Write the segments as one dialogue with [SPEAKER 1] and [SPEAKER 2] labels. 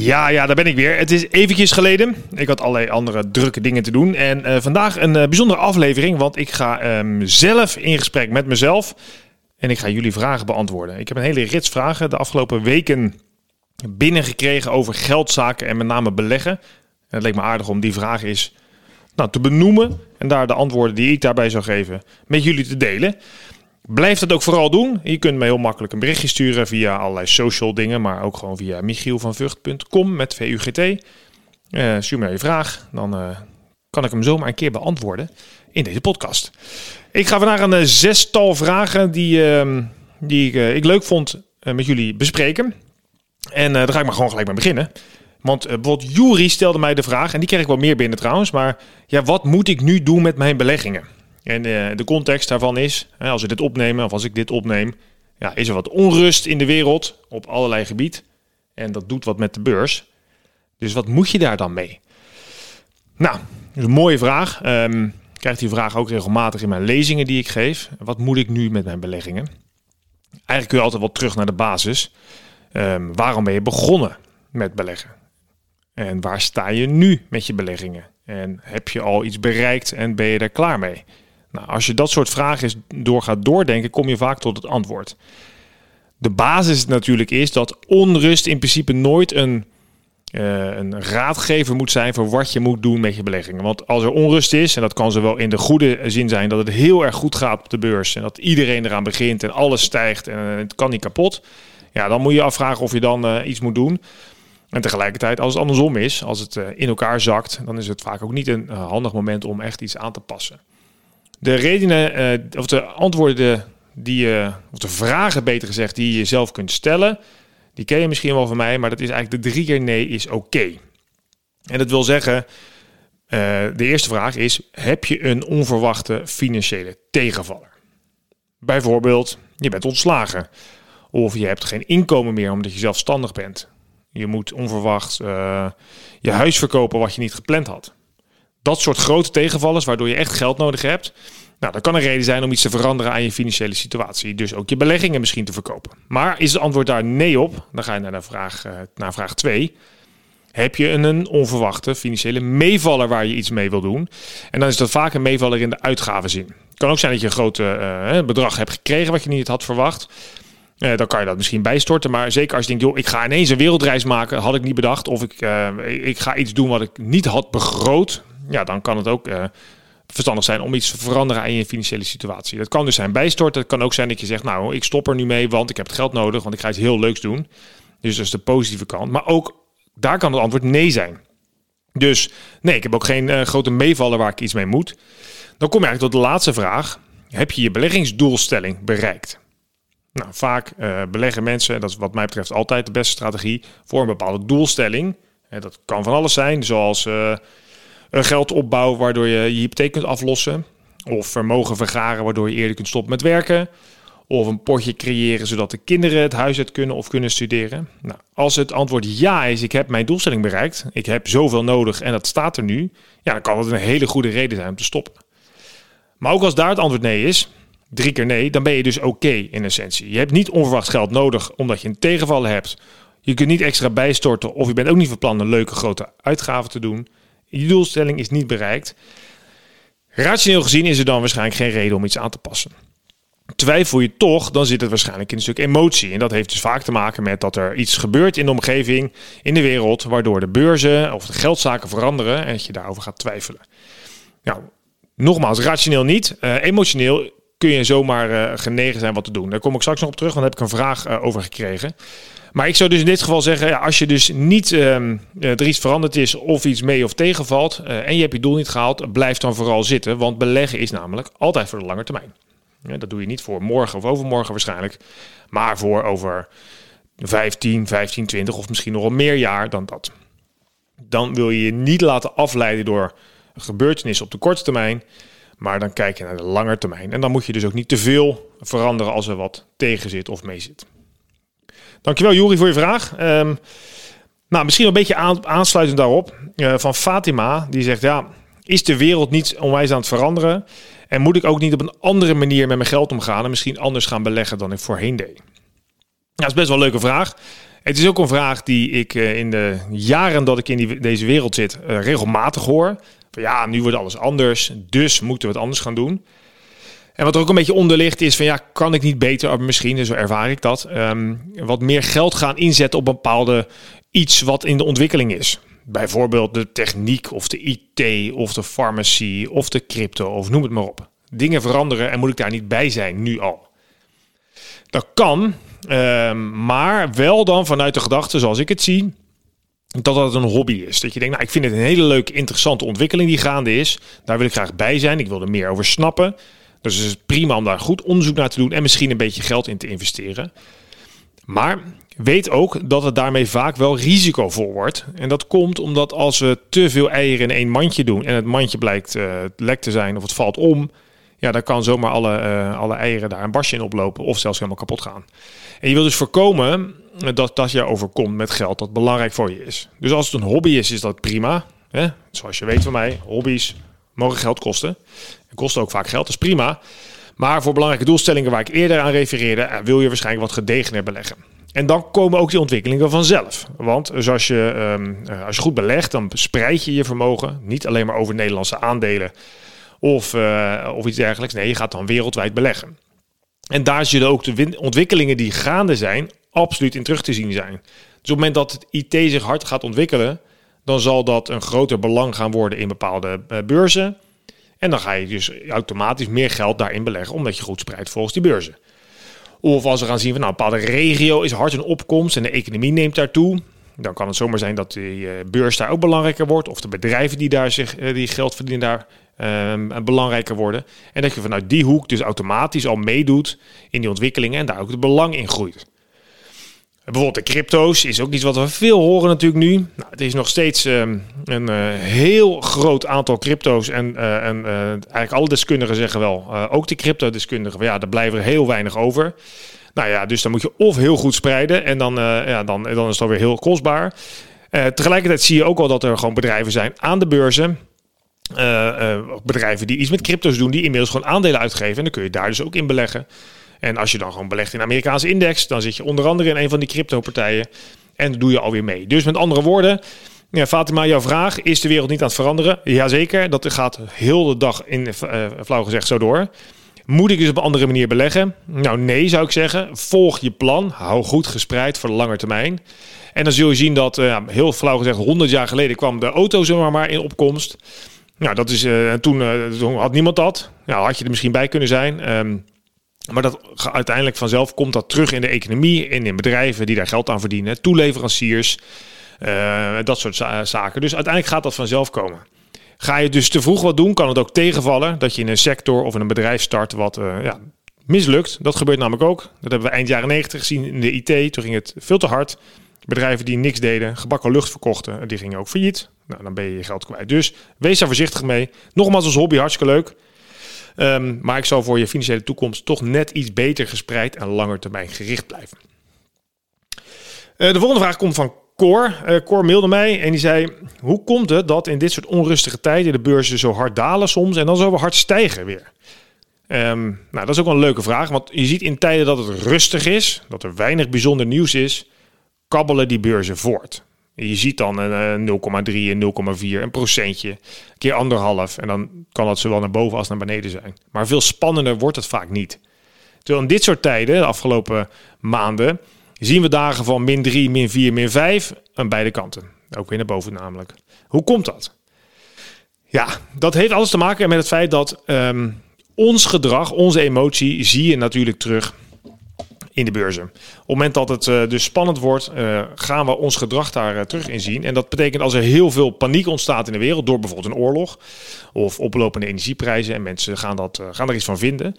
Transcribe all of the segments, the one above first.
[SPEAKER 1] Ja, ja, daar ben ik weer. Het is eventjes geleden. Ik had allerlei andere drukke dingen te doen. En uh, vandaag een uh, bijzondere aflevering, want ik ga um, zelf in gesprek met mezelf. En ik ga jullie vragen beantwoorden. Ik heb een hele rits vragen de afgelopen weken binnengekregen over geldzaken en met name beleggen. En het leek me aardig om die vragen eens nou, te benoemen en daar de antwoorden die ik daarbij zou geven met jullie te delen. Blijf dat ook vooral doen. Je kunt mij heel makkelijk een berichtje sturen via allerlei social dingen, maar ook gewoon via michielvanvucht.com met VUGT. Uh, stuur me je vraag, dan uh, kan ik hem zomaar een keer beantwoorden in deze podcast. Ik ga vandaag een uh, zestal vragen die, uh, die ik, leuk vond met jullie bespreken. En daar ga ik maar gewoon gelijk mee beginnen. Want bijvoorbeeld Juri stelde mij de vraag, en die kreeg ik wel meer binnen trouwens, maar ja, wat moet ik nu doen met mijn beleggingen? En uh, de context daarvan is, als we dit opnemen of als ik dit opneem, ja, is er wat onrust in de wereld op allerlei gebied. En dat doet wat met de beurs. Dus wat moet je daar dan mee? Nou, dat is een mooie vraag. Um, ik krijg die vraag ook regelmatig in mijn lezingen die ik geef. Wat moet ik nu met mijn beleggingen? Eigenlijk kun je altijd wel terug naar de basis. Um, waarom ben je begonnen met beleggen? En waar sta je nu met je beleggingen? En heb je al iets bereikt en ben je er klaar mee? Nou, als je dat soort vragen door gaat doordenken, kom je vaak tot het antwoord. De basis natuurlijk is dat onrust in principe nooit een, uh, een raadgever moet zijn voor wat je moet doen met je beleggingen. Want als er onrust is, en dat kan zowel in de goede zin zijn dat het heel erg goed gaat op de beurs en dat iedereen eraan begint en alles stijgt en het kan niet kapot, ja, dan moet je afvragen of je dan uh, iets moet doen. En tegelijkertijd, als het andersom is, als het in elkaar zakt, dan is het vaak ook niet een handig moment om echt iets aan te passen. De redenen, uh, of de antwoorden die je, of de vragen beter gezegd, die je jezelf kunt stellen, die ken je misschien wel van mij, maar dat is eigenlijk de drie keer nee is oké. En dat wil zeggen, uh, de eerste vraag is, heb je een onverwachte financiële tegenvaller? Bijvoorbeeld, je bent ontslagen. Of je hebt geen inkomen meer omdat je zelfstandig bent. Je moet onverwacht uh, je huis verkopen wat je niet gepland had dat soort grote tegenvallers, waardoor je echt geld nodig hebt. Nou, dat kan een reden zijn om iets te veranderen aan je financiële situatie. Dus ook je beleggingen misschien te verkopen. Maar is het antwoord daar nee op? Dan ga je naar, de vraag, naar vraag 2. Heb je een onverwachte financiële meevaller waar je iets mee wil doen? En dan is dat vaak een meevaller in de uitgavenzin. Het kan ook zijn dat je een groot uh, bedrag hebt gekregen wat je niet had verwacht. Dan kan je dat misschien bijstorten. Maar zeker als je denkt, joh, ik ga ineens een wereldreis maken, had ik niet bedacht. Of ik, ik ga iets doen wat ik niet had begroot ja, dan kan het ook uh, verstandig zijn om iets te veranderen aan je financiële situatie. Dat kan dus zijn bijstorten. Het kan ook zijn dat je zegt, nou, ik stop er nu mee, want ik heb het geld nodig, want ik ga iets heel leuks doen. Dus dat is de positieve kant. Maar ook daar kan het antwoord nee zijn. Dus nee, ik heb ook geen uh, grote meevaller waar ik iets mee moet. Dan kom je eigenlijk tot de laatste vraag. Heb je je beleggingsdoelstelling bereikt? Nou, vaak uh, beleggen mensen, dat is wat mij betreft altijd de beste strategie, voor een bepaalde doelstelling. En dat kan van alles zijn, zoals geld opbouwen waardoor je je hypotheek kunt aflossen. Of vermogen vergaren waardoor je eerder kunt stoppen met werken. Of een potje creëren zodat de kinderen het huis uit kunnen of kunnen studeren. Nou, als het antwoord ja is, ik heb mijn doelstelling bereikt. Ik heb zoveel nodig en dat staat er nu. Ja, dan kan het een hele goede reden zijn om te stoppen. Maar ook als daar het antwoord nee is, drie keer nee, dan ben je dus oké in essentie. Je hebt niet onverwacht geld nodig omdat je een tegenvallen hebt. Je kunt niet extra bijstorten of je bent ook niet van plan een leuke grote uitgave te doen. Je doelstelling is niet bereikt. Rationeel gezien is er dan waarschijnlijk geen reden om iets aan te passen. Twijfel je toch, dan zit het waarschijnlijk in een stuk emotie. En dat heeft dus vaak te maken met dat er iets gebeurt in de omgeving, in de wereld, waardoor de beurzen of de geldzaken veranderen en dat je daarover gaat twijfelen. Nou, nogmaals, rationeel niet. Uh, emotioneel kun je zomaar uh, genegen zijn wat te doen. Daar kom ik straks nog op terug, want daar heb ik een vraag uh, over gekregen. Maar ik zou dus in dit geval zeggen, ja, als je dus niet uh, er iets veranderd is of iets mee of tegenvalt uh, en je hebt je doel niet gehaald, blijf dan vooral zitten. Want beleggen is namelijk altijd voor de lange termijn. Dat doe je niet voor morgen of overmorgen waarschijnlijk, maar voor over 15, 15, 20 of misschien nog wel meer jaar dan dat. dan wil je je niet laten afleiden door gebeurtenissen op de korte termijn, maar dan kijk je naar de lange termijn. En dan moet je dus ook niet te veel veranderen als er wat tegen zit of mee zit. Dankjewel Juri voor je vraag. Um, nou, misschien een beetje aansluitend daarop. Uh, van Fatima, die zegt ja, is de wereld niet onwijs aan het veranderen? En moet ik ook niet op een andere manier met mijn geld omgaan en misschien anders gaan beleggen dan ik voorheen deed? Ja, dat is best wel een leuke vraag. Het is ook een vraag die ik uh, in de jaren dat ik in die, deze wereld zit uh, regelmatig hoor. Van ja, nu wordt alles anders, dus moeten we het anders gaan doen. En wat er ook een beetje onder ligt is van ja, kan ik niet beter, misschien, zo ervaar ik dat, um, wat meer geld gaan inzetten op bepaalde iets wat in de ontwikkeling is. Bijvoorbeeld de techniek of de IT of de farmacie of de crypto of noem het maar op. Dingen veranderen en moet ik daar niet bij zijn, nu al. Dat kan, um, maar wel dan vanuit de gedachte zoals ik het zie, dat dat een hobby is. Dat je denkt, nou, ik vind het een hele leuke, interessante ontwikkeling die gaande is. Daar wil ik graag bij zijn. Ik wil er meer over snappen. Dus het is prima om daar goed onderzoek naar te doen en misschien een beetje geld in te investeren. Maar weet ook dat het daarmee vaak wel risicovol wordt. En dat komt omdat als we te veel eieren in één mandje doen en het mandje blijkt uh, lek te zijn of het valt om, ja, dan kan zomaar alle, uh, alle eieren daar een basje in oplopen of zelfs helemaal kapot gaan. En je wil dus voorkomen dat dat je overkomt met geld dat belangrijk voor je is. Dus als het een hobby is, is dat prima. Hè? Zoals je weet van mij, hobby's mogen geld kosten. En kosten ook vaak geld, dat is prima. Maar voor belangrijke doelstellingen waar ik eerder aan refereerde, eh, wil je waarschijnlijk wat gedegener beleggen. En dan komen ook die ontwikkelingen vanzelf. Want zoals je, um, als je goed belegt, dan spreid je je vermogen. Niet alleen maar over Nederlandse aandelen of, uh, of iets dergelijks. Nee, je gaat dan wereldwijd beleggen. En daar zullen ook de ontwikkelingen die gaande zijn, absoluut in terug te zien zijn. Dus op het moment dat het IT zich hard gaat ontwikkelen, dan zal dat een groter belang gaan worden in bepaalde uh, beurzen. En dan ga je dus automatisch meer geld daarin beleggen, omdat je goed spreidt volgens die beurzen. Of als we gaan zien van nou, een bepaalde regio is hard in opkomst en de economie neemt daartoe. Dan kan het zomaar zijn dat die uh, beurs daar ook belangrijker wordt. Of de bedrijven die daar zich, uh, die geld verdienen daar um, belangrijker worden. En dat je vanuit die hoek dus automatisch al meedoet in die ontwikkelingen en daar ook het belang in groeit. Bijvoorbeeld de crypto's is ook iets wat we veel horen natuurlijk nu. Nou, het is nog steeds um, een uh, heel groot aantal crypto's. En, uh, en uh, eigenlijk alle deskundigen zeggen wel, ook de crypto-deskundigen, ja, daar blijven er heel weinig over. Nou ja, dus dan moet je of heel goed spreiden en dan, ja, dan, dan is het alweer heel kostbaar. tegelijkertijd zie je ook al dat er gewoon bedrijven zijn aan de beurzen. bedrijven die iets met crypto's doen, die inmiddels gewoon aandelen uitgeven. En dan kun je daar dus ook in beleggen. En als je dan gewoon belegt in Amerikaanse index, dan zit je onder andere in een van die crypto-partijen. En doe je alweer mee. Dus met andere woorden, ja, Fatima, jouw vraag: is de wereld niet aan het veranderen? Jazeker, dat gaat heel de dag in, uh, flauw gezegd, zo door. Moet ik dus op een andere manier beleggen? Nou, nee, zou ik zeggen. Volg je plan. Hou goed gespreid voor de lange termijn. En dan zul je zien dat, uh, heel flauw gezegd, 100 jaar geleden kwam de auto zomaar maar in opkomst. Nou, dat is, uh, toen, had niemand dat. Nou, had je er misschien bij kunnen zijn. Um, maar dat uiteindelijk vanzelf komt dat terug in de economie en in bedrijven die daar geld aan verdienen, toeleveranciers, uh, dat soort zaken. Dus uiteindelijk gaat dat vanzelf komen. Ga je dus te vroeg wat doen, kan het ook tegenvallen dat je in een sector of in een bedrijf start wat uh, ja, mislukt. Dat gebeurt namelijk ook. Dat hebben we eind jaren 90 gezien in de IT. Toen ging het veel te hard. Bedrijven die niks deden, gebakken lucht verkochten, die gingen ook failliet. Nou, dan ben je je geld kwijt. Dus wees daar voorzichtig mee. Nogmaals als hobby hartstikke leuk. Um, maar ik zal voor je financiële toekomst toch net iets beter gespreid en langer termijn gericht blijven. Uh, de volgende vraag komt van Cor. Uh, Cor mailde mij en die zei: Hoe komt het dat in dit soort onrustige tijden de beurzen zo hard dalen soms en dan zo hard stijgen weer? Um, nou, dat is ook wel een leuke vraag, want je ziet in tijden dat het rustig is, dat er weinig bijzonder nieuws is, kabbelen die beurzen voort. Je ziet dan een 0,3 en 0,4, een procentje, keer anderhalf. En dan kan dat zowel naar boven als naar beneden zijn. Maar veel spannender wordt het vaak niet. Terwijl in dit soort tijden, de afgelopen maanden, zien we dagen van min 3, min 4, min 5 aan beide kanten. Ook weer naar boven namelijk. Hoe komt dat? Ja, dat heeft alles te maken met het feit dat um, ons gedrag, onze emotie, zie je natuurlijk terug in de beurzen. Op het moment dat het uh, dus spannend wordt, uh, gaan we ons gedrag daar uh, terug in zien. En dat betekent als er heel veel paniek ontstaat in de wereld door bijvoorbeeld een oorlog of oplopende energieprijzen en mensen gaan, dat, gaan er iets van vinden,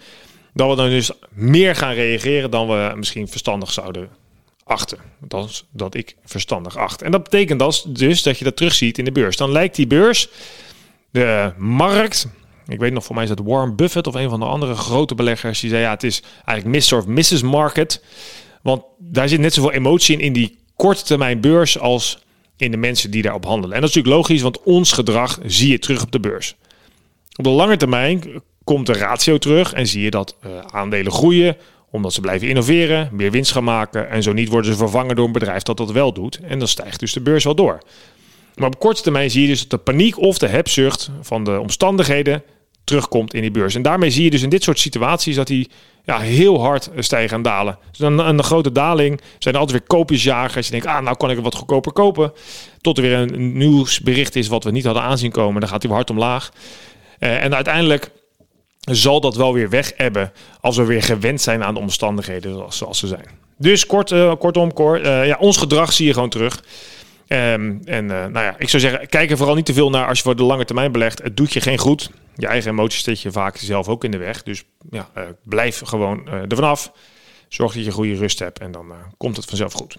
[SPEAKER 1] dat we dan dus meer gaan reageren dan we misschien verstandig zouden achten. Dat, dat ik verstandig acht. En dat betekent dus dat je dat terugziet in de beurs. Dan lijkt die beurs, de markt, ik weet nog, voor mij is dat Warren Buffett of een van de andere grote beleggers, die zei ja, het is eigenlijk Mr. of Mrs. Market. Want daar zit net zoveel emotie in in die korte termijn beurs als in de mensen die daarop handelen. En dat is natuurlijk logisch, want ons gedrag zie je terug op de beurs. Op de lange termijn komt de ratio terug en zie je dat uh, aandelen groeien, omdat ze blijven innoveren, meer winst gaan maken en zo niet worden ze vervangen door een bedrijf dat dat wel doet. En dan stijgt dus de beurs wel door. Maar op korte termijn zie je dus dat de paniek of de hebzucht van de omstandigheden terugkomt in die beurs. En daarmee zie je dus in dit soort situaties dat die ja, heel hard stijgen en dalen. Dus dan een, grote daling zijn er altijd weer koopjesjagers. Je denkt, ah, nou kan ik het wat goedkoper kopen. Tot er weer een nieuwsbericht is wat we niet hadden aanzien komen. Dan gaat hij weer hard omlaag. Uh, en uiteindelijk zal dat wel weer weg hebben als we weer gewend zijn aan de omstandigheden zoals, ze zijn. Dus kort, uh, kortom, kort, uh, ja, ons gedrag zie je gewoon terug. Um, en uh, nou ja, ik zou zeggen, kijk er vooral niet te veel naar als je voor de lange termijn belegt. Het doet je geen goed. Je eigen emoties zet je vaak zelf ook in de weg. Dus ja, blijf gewoon er vanaf. Zorg dat je goede rust hebt en dan komt het vanzelf goed.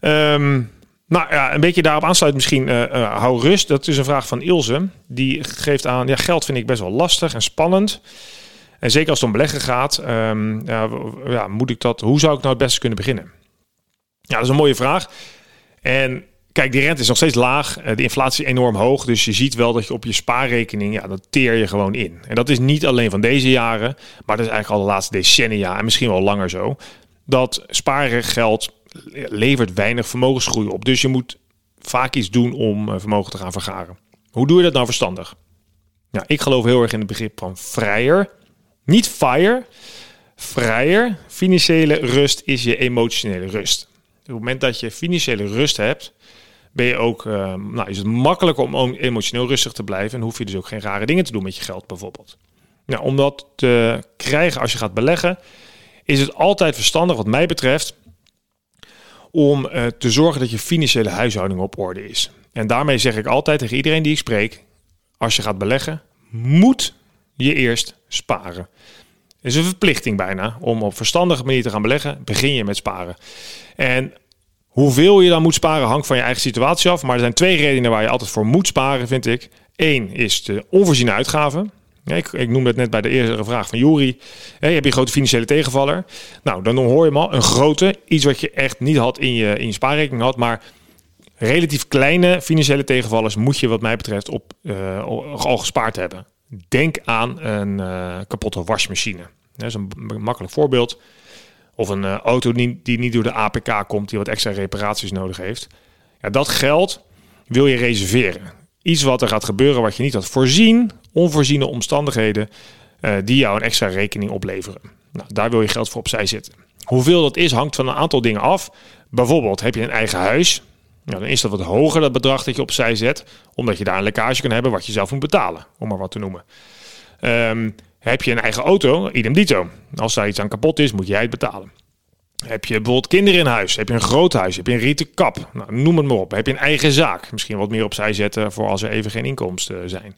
[SPEAKER 1] Um, nou ja, een beetje daarop aansluit misschien. Uh, hou rust. Dat is een vraag van Ilse. Die geeft aan, ja, geld vind ik best wel lastig en spannend. En zeker als het om beleggen gaat, um, ja, ja, moet ik dat, hoe zou ik nou het beste kunnen beginnen? Ja, dat is een mooie vraag. En kijk, die rente is nog steeds laag. Eh, de inflatie is enorm hoog. Dus je ziet wel dat je op je spaarrekening, ja, dat teer je gewoon in. En dat is niet alleen van deze jaren, maar dat is eigenlijk al de laatste decennia en misschien wel langer zo. Dat geld levert weinig vermogensgroei op. Dus je moet vaak iets doen om eh, vermogen te gaan vergaren. Hoe doe je dat nou verstandig? Ja, ik geloof heel erg in het begrip van vrijer. Niet fire. Vrijer. Financiële rust is je emotionele rust. Het moment dat je financiële rust hebt, ben je ook, uh, nou, is het makkelijker om emotioneel rustig te blijven. En hoef je dus ook geen rare dingen te doen met je geld bijvoorbeeld. Nou, om dat te krijgen als je gaat beleggen, is het altijd verstandig, wat mij betreft, om uh, te zorgen dat je financiële huishouding op orde is. En daarmee zeg ik altijd tegen iedereen die ik spreek: als je gaat beleggen, moet je eerst sparen. Is een verplichting bijna om op verstandige manier te gaan beleggen. Begin je met sparen. En hoeveel je dan moet sparen hangt van je eigen situatie af. Maar er zijn twee redenen waar je altijd voor moet sparen, vind ik. Eén is de onvoorziene uitgaven. Ik, ik noemde het net bij de eerdere vraag van Juri. Heb je een grote financiële tegenvaller? Nou, dan hoor je maar een grote. Iets wat je echt niet had in je, in je spaarrekening had. Maar relatief kleine financiële tegenvallers moet je wat mij betreft op, uh, al gespaard hebben. Denk aan een uh, kapotte wasmachine. Dat is een makkelijk voorbeeld. Of een uh, auto die, die niet door de APK komt, die wat extra reparaties nodig heeft. Ja, dat geld wil je reserveren. Iets wat er gaat gebeuren wat je niet had voorzien, onvoorziene omstandigheden uh, die jou een extra rekening opleveren. Nou, daar wil je geld voor opzij zetten. Hoeveel dat is, hangt van een aantal dingen af. Bijvoorbeeld, heb je een eigen huis? Dan is dat wat hoger, dat bedrag dat je opzij zet, omdat je daar een lekkage kan hebben wat je zelf moet betalen, om maar wat te noemen. Um, heb je een eigen auto, idem dito. Als daar iets aan kapot is, moet jij het betalen. Heb je bijvoorbeeld kinderen in huis? Heb je een groot huis? Heb je een rieten kap? Nou, noem het maar op. Heb je een eigen zaak? Misschien wat meer opzij zetten voor als er even geen inkomsten zijn.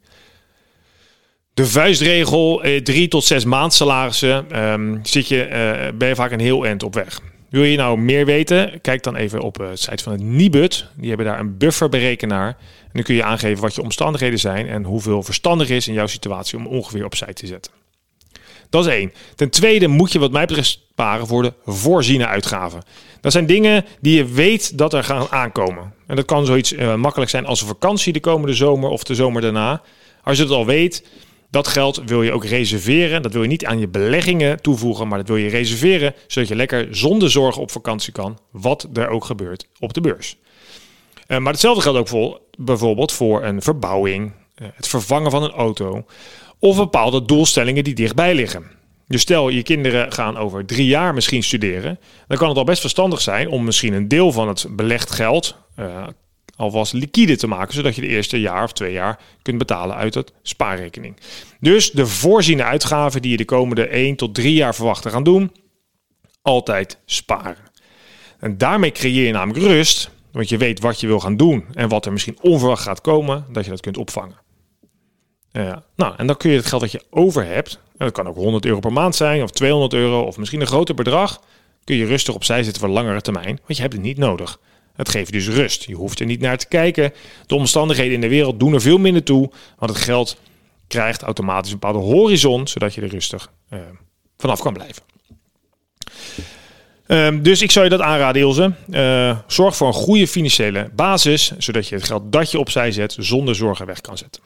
[SPEAKER 1] De vuistregel, eh, drie tot zes maand salarissen, um, zit je, uh, ben je vaak een heel eind op weg. Wil je nou meer weten? Kijk dan even op het site van het Nibud. Die hebben daar een bufferberekenaar. En dan kun je aangeven wat je omstandigheden zijn en hoeveel verstandig is in jouw situatie om ongeveer opzij te zetten. Dat is één. Ten tweede moet je wat mij betreft sparen voor de voorziene uitgaven. Dat zijn dingen die je weet dat er gaan aankomen. En dat kan zoiets uh, makkelijk zijn als een vakantie de komende zomer of de zomer daarna. Als je het al weet, dat geld wil je ook reserveren. Dat wil je niet aan je beleggingen toevoegen, maar dat wil je reserveren zodat je lekker zonder zorgen op vakantie kan, wat er ook gebeurt op de beurs. Uh, maar hetzelfde geldt ook voor, bijvoorbeeld voor een verbouwing, uh, het vervangen van een auto of bepaalde doelstellingen die dichtbij liggen. Dus stel je kinderen gaan over drie jaar misschien studeren, dan kan het al best verstandig zijn om misschien een deel van het belegd geld uh, alvast liquide te maken, zodat je de eerste jaar of twee jaar kunt betalen uit het spaarrekening. Dus de voorziene uitgaven die je de komende 1 tot 3 jaar verwacht te gaan doen, altijd sparen. En daarmee creëer je namelijk rust, want je weet wat je wil gaan doen en wat er misschien onverwacht gaat komen, dat je dat kunt opvangen. Uh, nou, en dan kun je het geld dat je over hebt, en dat kan ook 100 euro per maand zijn, of 200 euro, of misschien een groter bedrag, kun je rustig opzij zetten voor langere termijn, want je hebt het niet nodig. Het geeft dus rust. Je hoeft er niet naar te kijken. De omstandigheden in de wereld doen er veel minder toe, want het geld krijgt automatisch een bepaalde horizon, zodat je er rustig uh, vanaf kan blijven. Um, dus ik zou je dat aanraden, Ilse. Uh, zorg voor een goede financiële basis, zodat je het geld dat je opzij zet zonder zorgen weg kan zetten.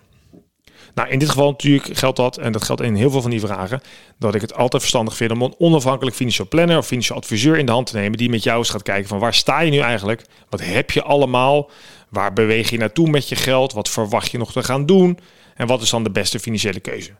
[SPEAKER 1] Nou, in dit geval natuurlijk geldt dat, en dat geldt in heel veel van die vragen, dat ik het altijd verstandig vind om een onafhankelijk financieel planner of financieel adviseur in de hand te nemen, die met jou eens gaat kijken van waar sta je nu eigenlijk? Wat heb je allemaal? Waar beweeg je naartoe met je geld? Wat verwacht je nog te gaan doen? En wat is dan de beste financiële keuze?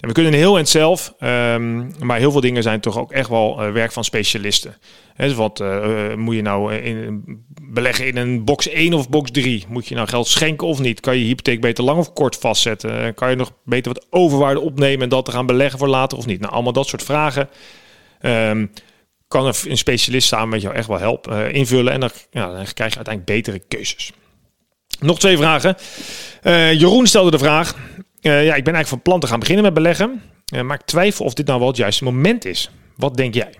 [SPEAKER 1] We kunnen heel eind zelf, um, maar heel veel dingen zijn toch ook echt wel uh, werk van specialisten. He, dus wat uh, moet je nou in, beleggen in een box 1 of box 3? Moet je nou geld schenken of niet? Kan je hypotheek beter lang of kort vastzetten? Kan je nog beter wat overwaarde opnemen en dat te gaan beleggen voor later of niet? Nou, allemaal dat soort vragen. Um, kan een specialist samen met jou echt wel helpen invullen. En dan, ja, dan krijg je uiteindelijk betere keuzes. Nog twee vragen. Jeroen stelde de vraag: ja, ik ben eigenlijk van plan te gaan beginnen met beleggen. Uh, maar ik twijfel of dit nou wel het juiste moment is. Wat denk jij?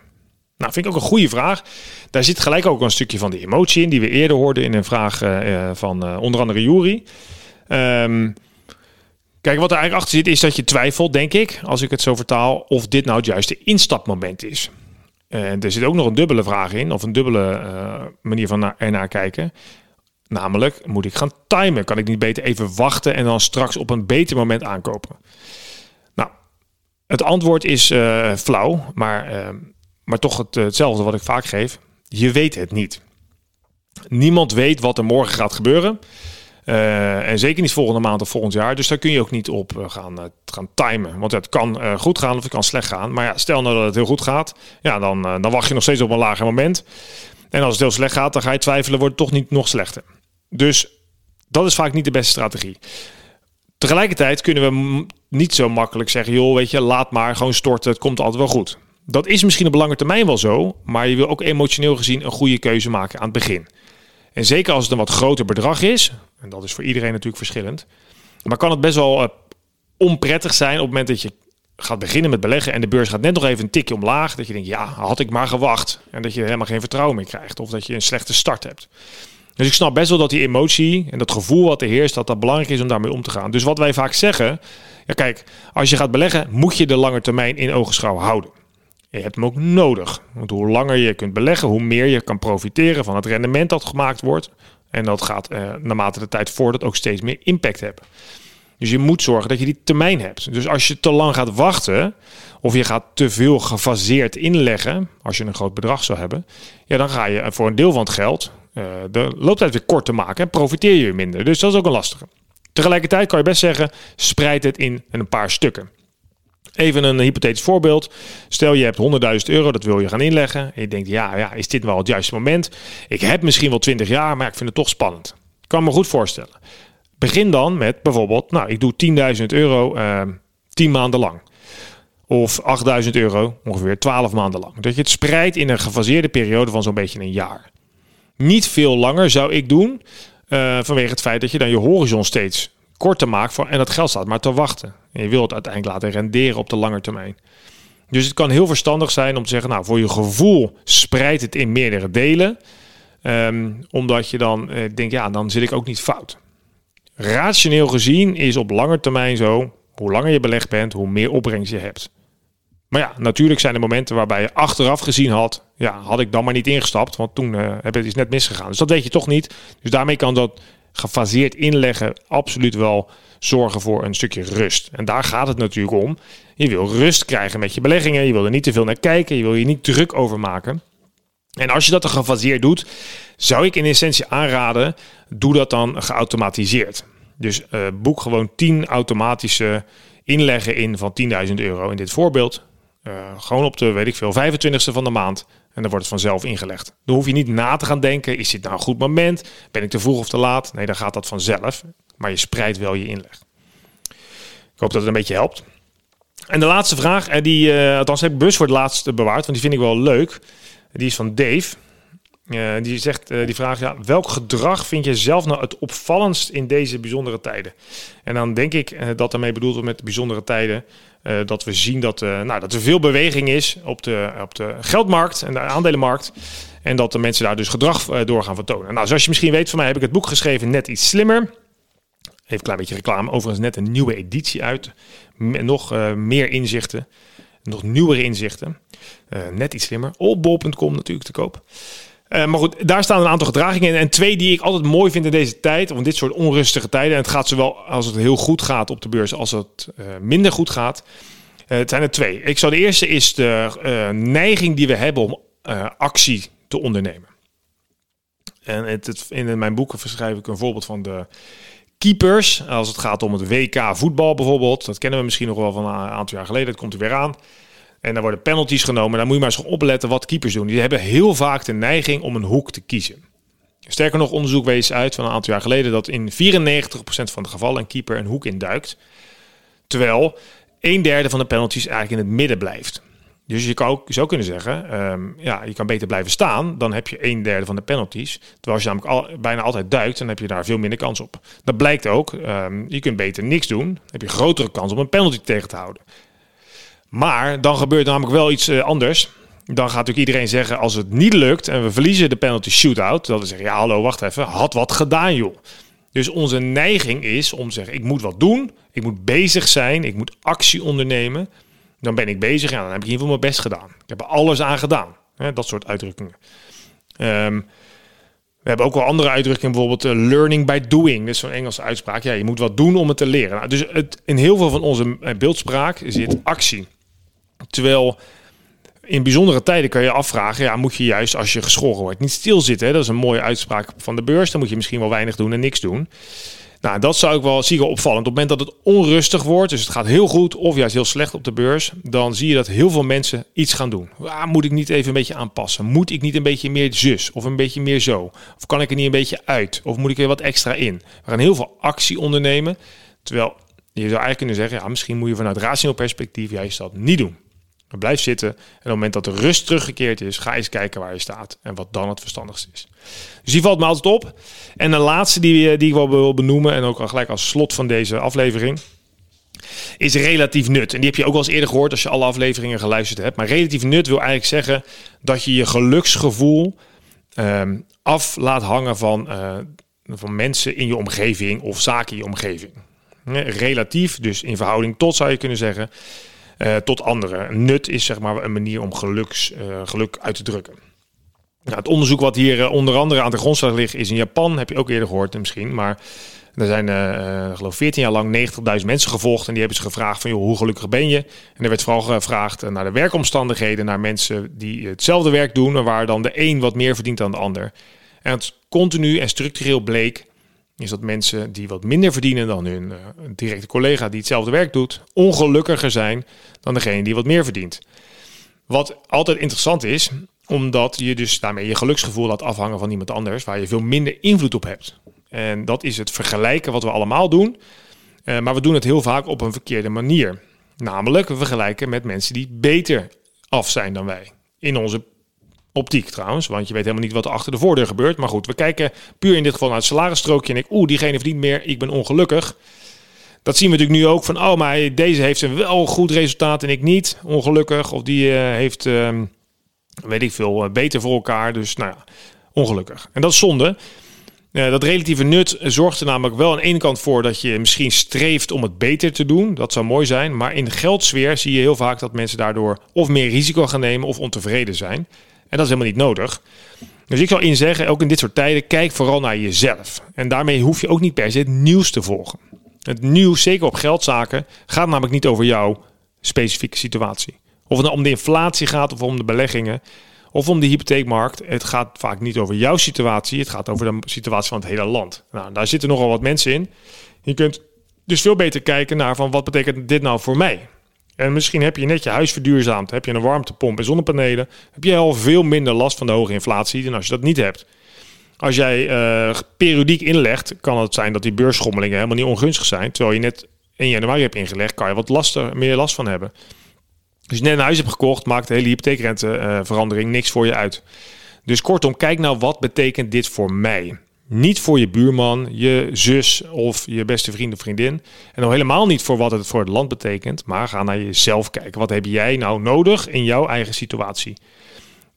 [SPEAKER 1] Nou, vind ik ook een goede vraag. Daar zit gelijk ook een stukje van de emotie in, die we eerder hoorden in een vraag uh, van onder andere Jury. Um, kijk, wat er eigenlijk achter zit, is dat je twijfelt, denk ik, als ik het zo vertaal, of dit nou het juiste instapmoment is. Er zit ook nog een dubbele vraag in, of een dubbele manier van naar, ernaar kijken. Namelijk, moet ik gaan timen? Kan ik niet beter even wachten en dan straks op een beter moment aankopen? Nou, het antwoord is uh, flauw, maar, uh, maar toch het, hetzelfde wat ik vaak geef. Je weet het niet. Niemand weet wat er morgen gaat gebeuren. En zeker niet volgende maand of volgend jaar. Dus daar kun je ook niet op gaan, gaan timen. Want het kan goed gaan of het kan slecht gaan. Maar ja, stel nou dat het heel goed gaat. Ja, dan, dan wacht je nog steeds op een lager moment. En als het heel slecht gaat, dan ga je twijfelen, wordt het toch niet nog slechter. Dus dat is vaak niet de beste strategie. Tegelijkertijd kunnen we niet zo makkelijk zeggen: joh, weet je, laat maar gewoon storten, het komt altijd wel goed. Dat is misschien op lange termijn wel zo, maar je wil ook emotioneel gezien een goede keuze maken aan het begin. En zeker als het een wat groter bedrag is, en dat is voor iedereen natuurlijk verschillend, maar kan het best wel uh, onprettig zijn op het moment dat je gaat beginnen met beleggen en de beurs gaat net nog even een tikje omlaag, dat je denkt, ja, had ik maar gewacht. En dat je helemaal geen vertrouwen meer krijgt of dat je een slechte start hebt. Dus ik snap best wel dat die emotie en dat gevoel wat er heerst, dat dat belangrijk is om daarmee om te gaan. Dus wat wij vaak zeggen, ja kijk, als je gaat beleggen, moet je de lange termijn in ogenschouw houden. Je hebt hem ook nodig. Want hoe langer je kunt beleggen, hoe meer je kan profiteren van het rendement dat gemaakt wordt. En dat gaat eh, naarmate de tijd voordat ook steeds meer impact hebben. Dus je moet zorgen dat je die termijn hebt. Dus als je te lang gaat wachten, of je gaat te veel gefaseerd inleggen, als je een groot bedrag zou hebben, ja, dan ga je voor een deel van het geld de looptijd weer kort te maken en profiteer je minder. Dus dat is ook een lastige. Tegelijkertijd kan je best zeggen, spreid het in een paar stukken. Even een hypothetisch voorbeeld. Stel je hebt 100.000 euro, dat wil je gaan inleggen. En je denkt, ja, ja, is dit wel het juiste moment? Ik heb misschien wel 20 jaar, maar ik vind het toch spannend. Ik kan me goed voorstellen. Begin dan met bijvoorbeeld, nou, ik doe 10.000 euro uh, eh, 10 maanden lang. Of 8.000 euro ongeveer 12 maanden lang. Dat je het spreidt in een gefaseerde periode van zo'n beetje een jaar niet veel langer zou ik doen. Uh, vanwege het feit dat je dan je horizon steeds korter maakt. Voor, en dat geld staat maar te wachten. En je wilt het uiteindelijk laten renderen op de lange termijn. Dus het kan heel verstandig zijn om te zeggen, nou, voor je gevoel spreid het in meerdere delen. Um, omdat je dan uh, denkt, ja, dan zit ik ook niet fout. Rationeel gezien is op lange termijn zo, hoe langer je belegd bent, hoe meer opbrengst je hebt. Maar ja, natuurlijk zijn er momenten waarbij je achteraf gezien had, ja, had ik dan maar niet ingestapt, want toen uh, heb het net misgegaan. Dus dat weet je toch niet. Dus daarmee kan dat gefaseerd inleggen absoluut wel zorgen voor een stukje rust. En daar gaat het natuurlijk om. Je wil rust krijgen met je beleggingen. Je wil er niet te veel naar kijken. Je wil je niet druk over maken. En als je dat dan gefaseerd doet, zou ik in essentie aanraden, doe dat dan geautomatiseerd. Dus uh, boek gewoon 10 automatische inleggen in van 10.000 euro in dit voorbeeld. Uh, gewoon op de, weet ik veel, 25ste van de maand. En dan wordt het vanzelf ingelegd. Dan hoef je niet na te gaan denken, is dit nou een goed moment? Ben ik te vroeg of te laat? Nee, dan gaat dat vanzelf. Maar je spreidt wel je inleg. Ik hoop dat het een beetje helpt. En de laatste vraag, en die, uh, althans heb ik bus voor het laatste bewaard, want die vind ik wel leuk. Die is van Dave. Uh, die zegt, uh, die vraagt, ja, welk gedrag vind je zelf nou het opvallendst in deze bijzondere tijden? En dan denk ik uh, dat daarmee bedoeld wordt met bijzondere tijden, dat we zien dat, nou, dat er veel beweging is op de, op de geldmarkt en de aandelenmarkt. En dat de mensen daar dus gedrag door gaan vertonen. Nou, zoals je misschien weet van mij heb ik het boek geschreven Net iets slimmer. Even een klein beetje reclame. Overigens net een nieuwe editie uit. nog meer inzichten. Nog nieuwere inzichten. net iets slimmer. Allbol.com natuurlijk te koop. Uh, maar goed, daar staan een aantal gedragingen in. En twee die ik altijd mooi vind in deze tijd, of dit soort onrustige tijden. En het gaat zowel als het heel goed gaat op de beurs, als het uh, minder goed gaat. Uh, het zijn er twee. Ik zou de eerste is de neiging die we hebben om actie te ondernemen. En het, in mijn boeken verschrijf ik een voorbeeld van de keepers. Als het gaat om het WK voetbal bijvoorbeeld. Dat kennen we misschien nog wel van een aantal jaar geleden. Dat komt er weer aan. En dan worden penalties genomen. Dan moet je maar eens opletten wat keepers doen. Die hebben heel vaak de neiging om een hoek te kiezen. Sterker nog, onderzoek wees uit van een aantal jaar geleden dat in 94% van de gevallen een keeper een hoek induikt. Terwijl een derde van de penalties eigenlijk in het midden blijft. Dus je, kan ook, zou kunnen zeggen, um, ja, je kan beter blijven staan. Dan heb je een derde van de penalties. Terwijl als je namelijk al, bijna altijd duikt, dan heb je daar veel minder kans op. Dat blijkt ook. Um, je kunt beter niks doen. Dan heb je grotere kans om een penalty tegen te houden. Maar dan gebeurt namelijk wel iets eh, anders. Dan gaat natuurlijk iedereen zeggen, als het niet lukt en we verliezen de penalty shootout, dat we zeggen, ja hallo, wacht even, had wat gedaan joh. Dus onze neiging is om te zeggen, ik moet wat doen, ik moet bezig zijn, ik moet actie ondernemen. Dan ben ik bezig en dan heb ik in ieder geval mijn best gedaan. Ik heb er alles aan gedaan. dat soort uitdrukkingen. Um, we hebben ook wel andere uitdrukkingen, bijvoorbeeld uh, learning by doing. Dat is zo'n Engelse uitspraak. Ja, je moet wat doen om het te leren. Nou, dus het, in heel veel van onze eh, beeldspraak zit actie. Terwijl in bijzondere tijden kan je afvragen, ja, moet je juist als je geschoren wordt niet stilzitten. Hè? Dat is een mooie uitspraak van de beurs. Dan moet je misschien wel weinig doen en niks doen. Nou, dat zou ik wel, zie ik opvallend. Op het moment dat het onrustig wordt, dus het gaat heel goed of juist heel slecht op de beurs, dan zie je dat heel veel mensen iets gaan doen. Ah, moet ik niet even een beetje aanpassen? Moet ik niet een beetje meer zus of een beetje meer zo? Of kan ik er niet een beetje uit? Of moet ik er wat extra in? We gaan heel veel actie ondernemen. Terwijl je zou eigenlijk kunnen zeggen, ja, misschien moet je vanuit rationeel perspectief juist dat niet doen. Blijf zitten. En op het moment dat de rust teruggekeerd is, ga eens kijken waar je staat. En wat dan het verstandigste is. Dus die valt me altijd op. En de laatste die, die ik wel wil benoemen, en ook al gelijk als slot van deze aflevering, is relatief nut. En die heb je ook wel eens eerder gehoord als je alle afleveringen geluisterd hebt. Maar relatief nut wil eigenlijk zeggen dat je je geluksgevoel ehm, af laat hangen van, uh, van mensen in je omgeving of zaken in je omgeving. Relatief, dus in verhouding tot zou je kunnen zeggen. Eh, tot anderen. Nut is zeg maar een manier om geluks, uh, geluk uit te drukken. Nou, het onderzoek wat hier uh, onder andere aan de grondslag ligt is in Japan, heb je ook eerder gehoord misschien, maar er zijn geloof 14 jaar lang 90.000 mensen gevolgd en die hebben ze gevraagd van joh, hoe gelukkig ben je? En er werd vooral gevraagd naar de werkomstandigheden, naar mensen die hetzelfde werk doen, en waar dan de een wat meer verdient dan de ander. En het continu en structureel bleek is dat mensen die wat minder verdienen dan hun uh, directe collega die hetzelfde werk doet, ongelukkiger zijn dan degene die wat meer verdient. Wat altijd interessant is, omdat je dus daarmee je geluksgevoel laat afhangen van iemand anders, waar je veel minder invloed op hebt. En dat is het vergelijken wat we allemaal doen, uh, maar we doen het heel vaak op een verkeerde manier. Namelijk, we vergelijken met mensen die beter af zijn dan wij. In onze optiek trouwens, want je weet helemaal niet wat er achter de voordeur gebeurt. Maar goed, we kijken puur in dit geval naar het salarisstrookje en ik, oeh, diegene verdient meer, ik ben ongelukkig. Dat zien we natuurlijk nu ook van, oh, maar deze heeft een wel goed resultaat en ik niet, ongelukkig. Of die uh, heeft, uh, weet ik veel, uh, beter voor elkaar, dus nou ja, ongelukkig. En dat is zonde. Uh, dat relatieve nut zorgt er namelijk wel aan de ene kant voor dat je misschien streeft om het beter te doen. Dat zou mooi zijn. Maar in de geldsfeer zie je heel vaak dat mensen daardoor of meer risico gaan nemen of ontevreden zijn. En dat is helemaal niet nodig. Dus ik zou inzeggen, ook in dit soort tijden, kijk vooral naar jezelf. En daarmee hoef je ook niet per se het nieuws te volgen. Het nieuws, zeker op geldzaken, gaat namelijk niet over jouw specifieke situatie. Of het nou om de inflatie gaat of om de beleggingen of om de hypotheekmarkt. Het gaat vaak niet over jouw situatie, het gaat over de situatie van het hele land. Nou, daar zitten nogal wat mensen in. Je kunt dus veel beter kijken naar van wat betekent dit nou voor mij? En misschien heb je net je huis verduurzaamd, heb je een warmtepomp en zonnepanelen, heb je al veel minder last van de hoge inflatie dan als je dat niet hebt. Als jij uh, periodiek inlegt, kan het zijn dat die beursschommelingen helemaal niet ongunstig zijn. Terwijl je net in januari hebt ingelegd, kan je wat laster, meer last van hebben. Als je net een huis hebt gekocht, maakt de hele hypotheekrenteverandering uh, niks voor je uit. Dus kortom, kijk nou wat betekent dit voor mij. Niet voor je buurman, je zus of je beste vriend of vriendin. En al helemaal niet voor wat het voor het land betekent. Maar ga naar jezelf kijken. Wat heb jij nou nodig in jouw eigen situatie?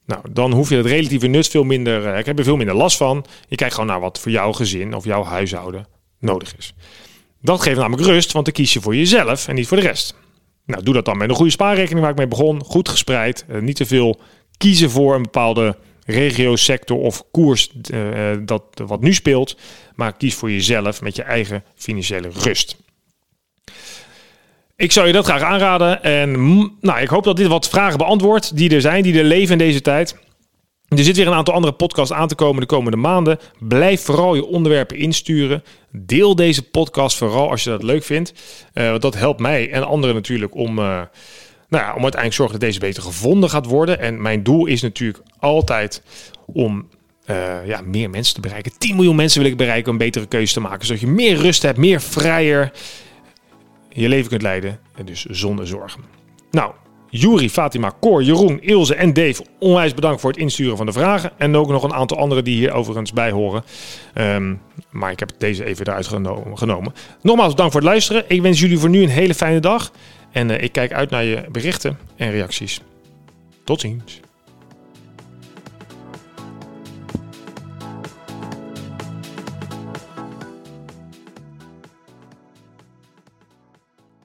[SPEAKER 1] Nou, dan hoef je het relatieve nut veel minder. Eh, ik heb er veel minder last van. Je kijkt gewoon naar wat voor jouw gezin of jouw huishouden nodig is. Dat geeft namelijk rust, want dan kies je voor jezelf en niet voor de rest. Nou, doe dat dan met een goede spaarrekening waar ik mee begon. Goed gespreid. Uh, niet te veel kiezen voor een bepaalde regio, sector of koers uh, dat wat nu speelt. Maar kies voor jezelf met je eigen financiële rust. Ik zou je dat graag aanraden. En nou, ik hoop dat dit wat vragen beantwoordt die er zijn, die er leven in deze tijd. Er zit weer een aantal andere podcasts aan te komen de komende maanden. Blijf vooral je onderwerpen insturen. Deel deze podcast vooral als je dat leuk vindt. Want dat helpt mij en anderen natuurlijk om, nou ja, om uiteindelijk zorgen dat deze beter gevonden gaat worden. En mijn doel is natuurlijk altijd om uh, ja, meer mensen te bereiken. 10 miljoen mensen wil ik bereiken om betere keuzes te maken. Zodat je meer rust hebt, meer vrijer je leven kunt leiden. En dus zonder zorgen. Nou, Juri, Fatima, Cor, Jeroen, Ilse en Dave, onwijs bedankt voor het insturen van de vragen. En ook nog een aantal anderen die hier overigens bij horen. Um, maar ik heb deze even eruit genomen. Nogmaals bedankt voor het luisteren. Ik wens jullie voor nu een hele fijne dag. En uh, ik kijk uit naar je berichten en reacties. Tot ziens.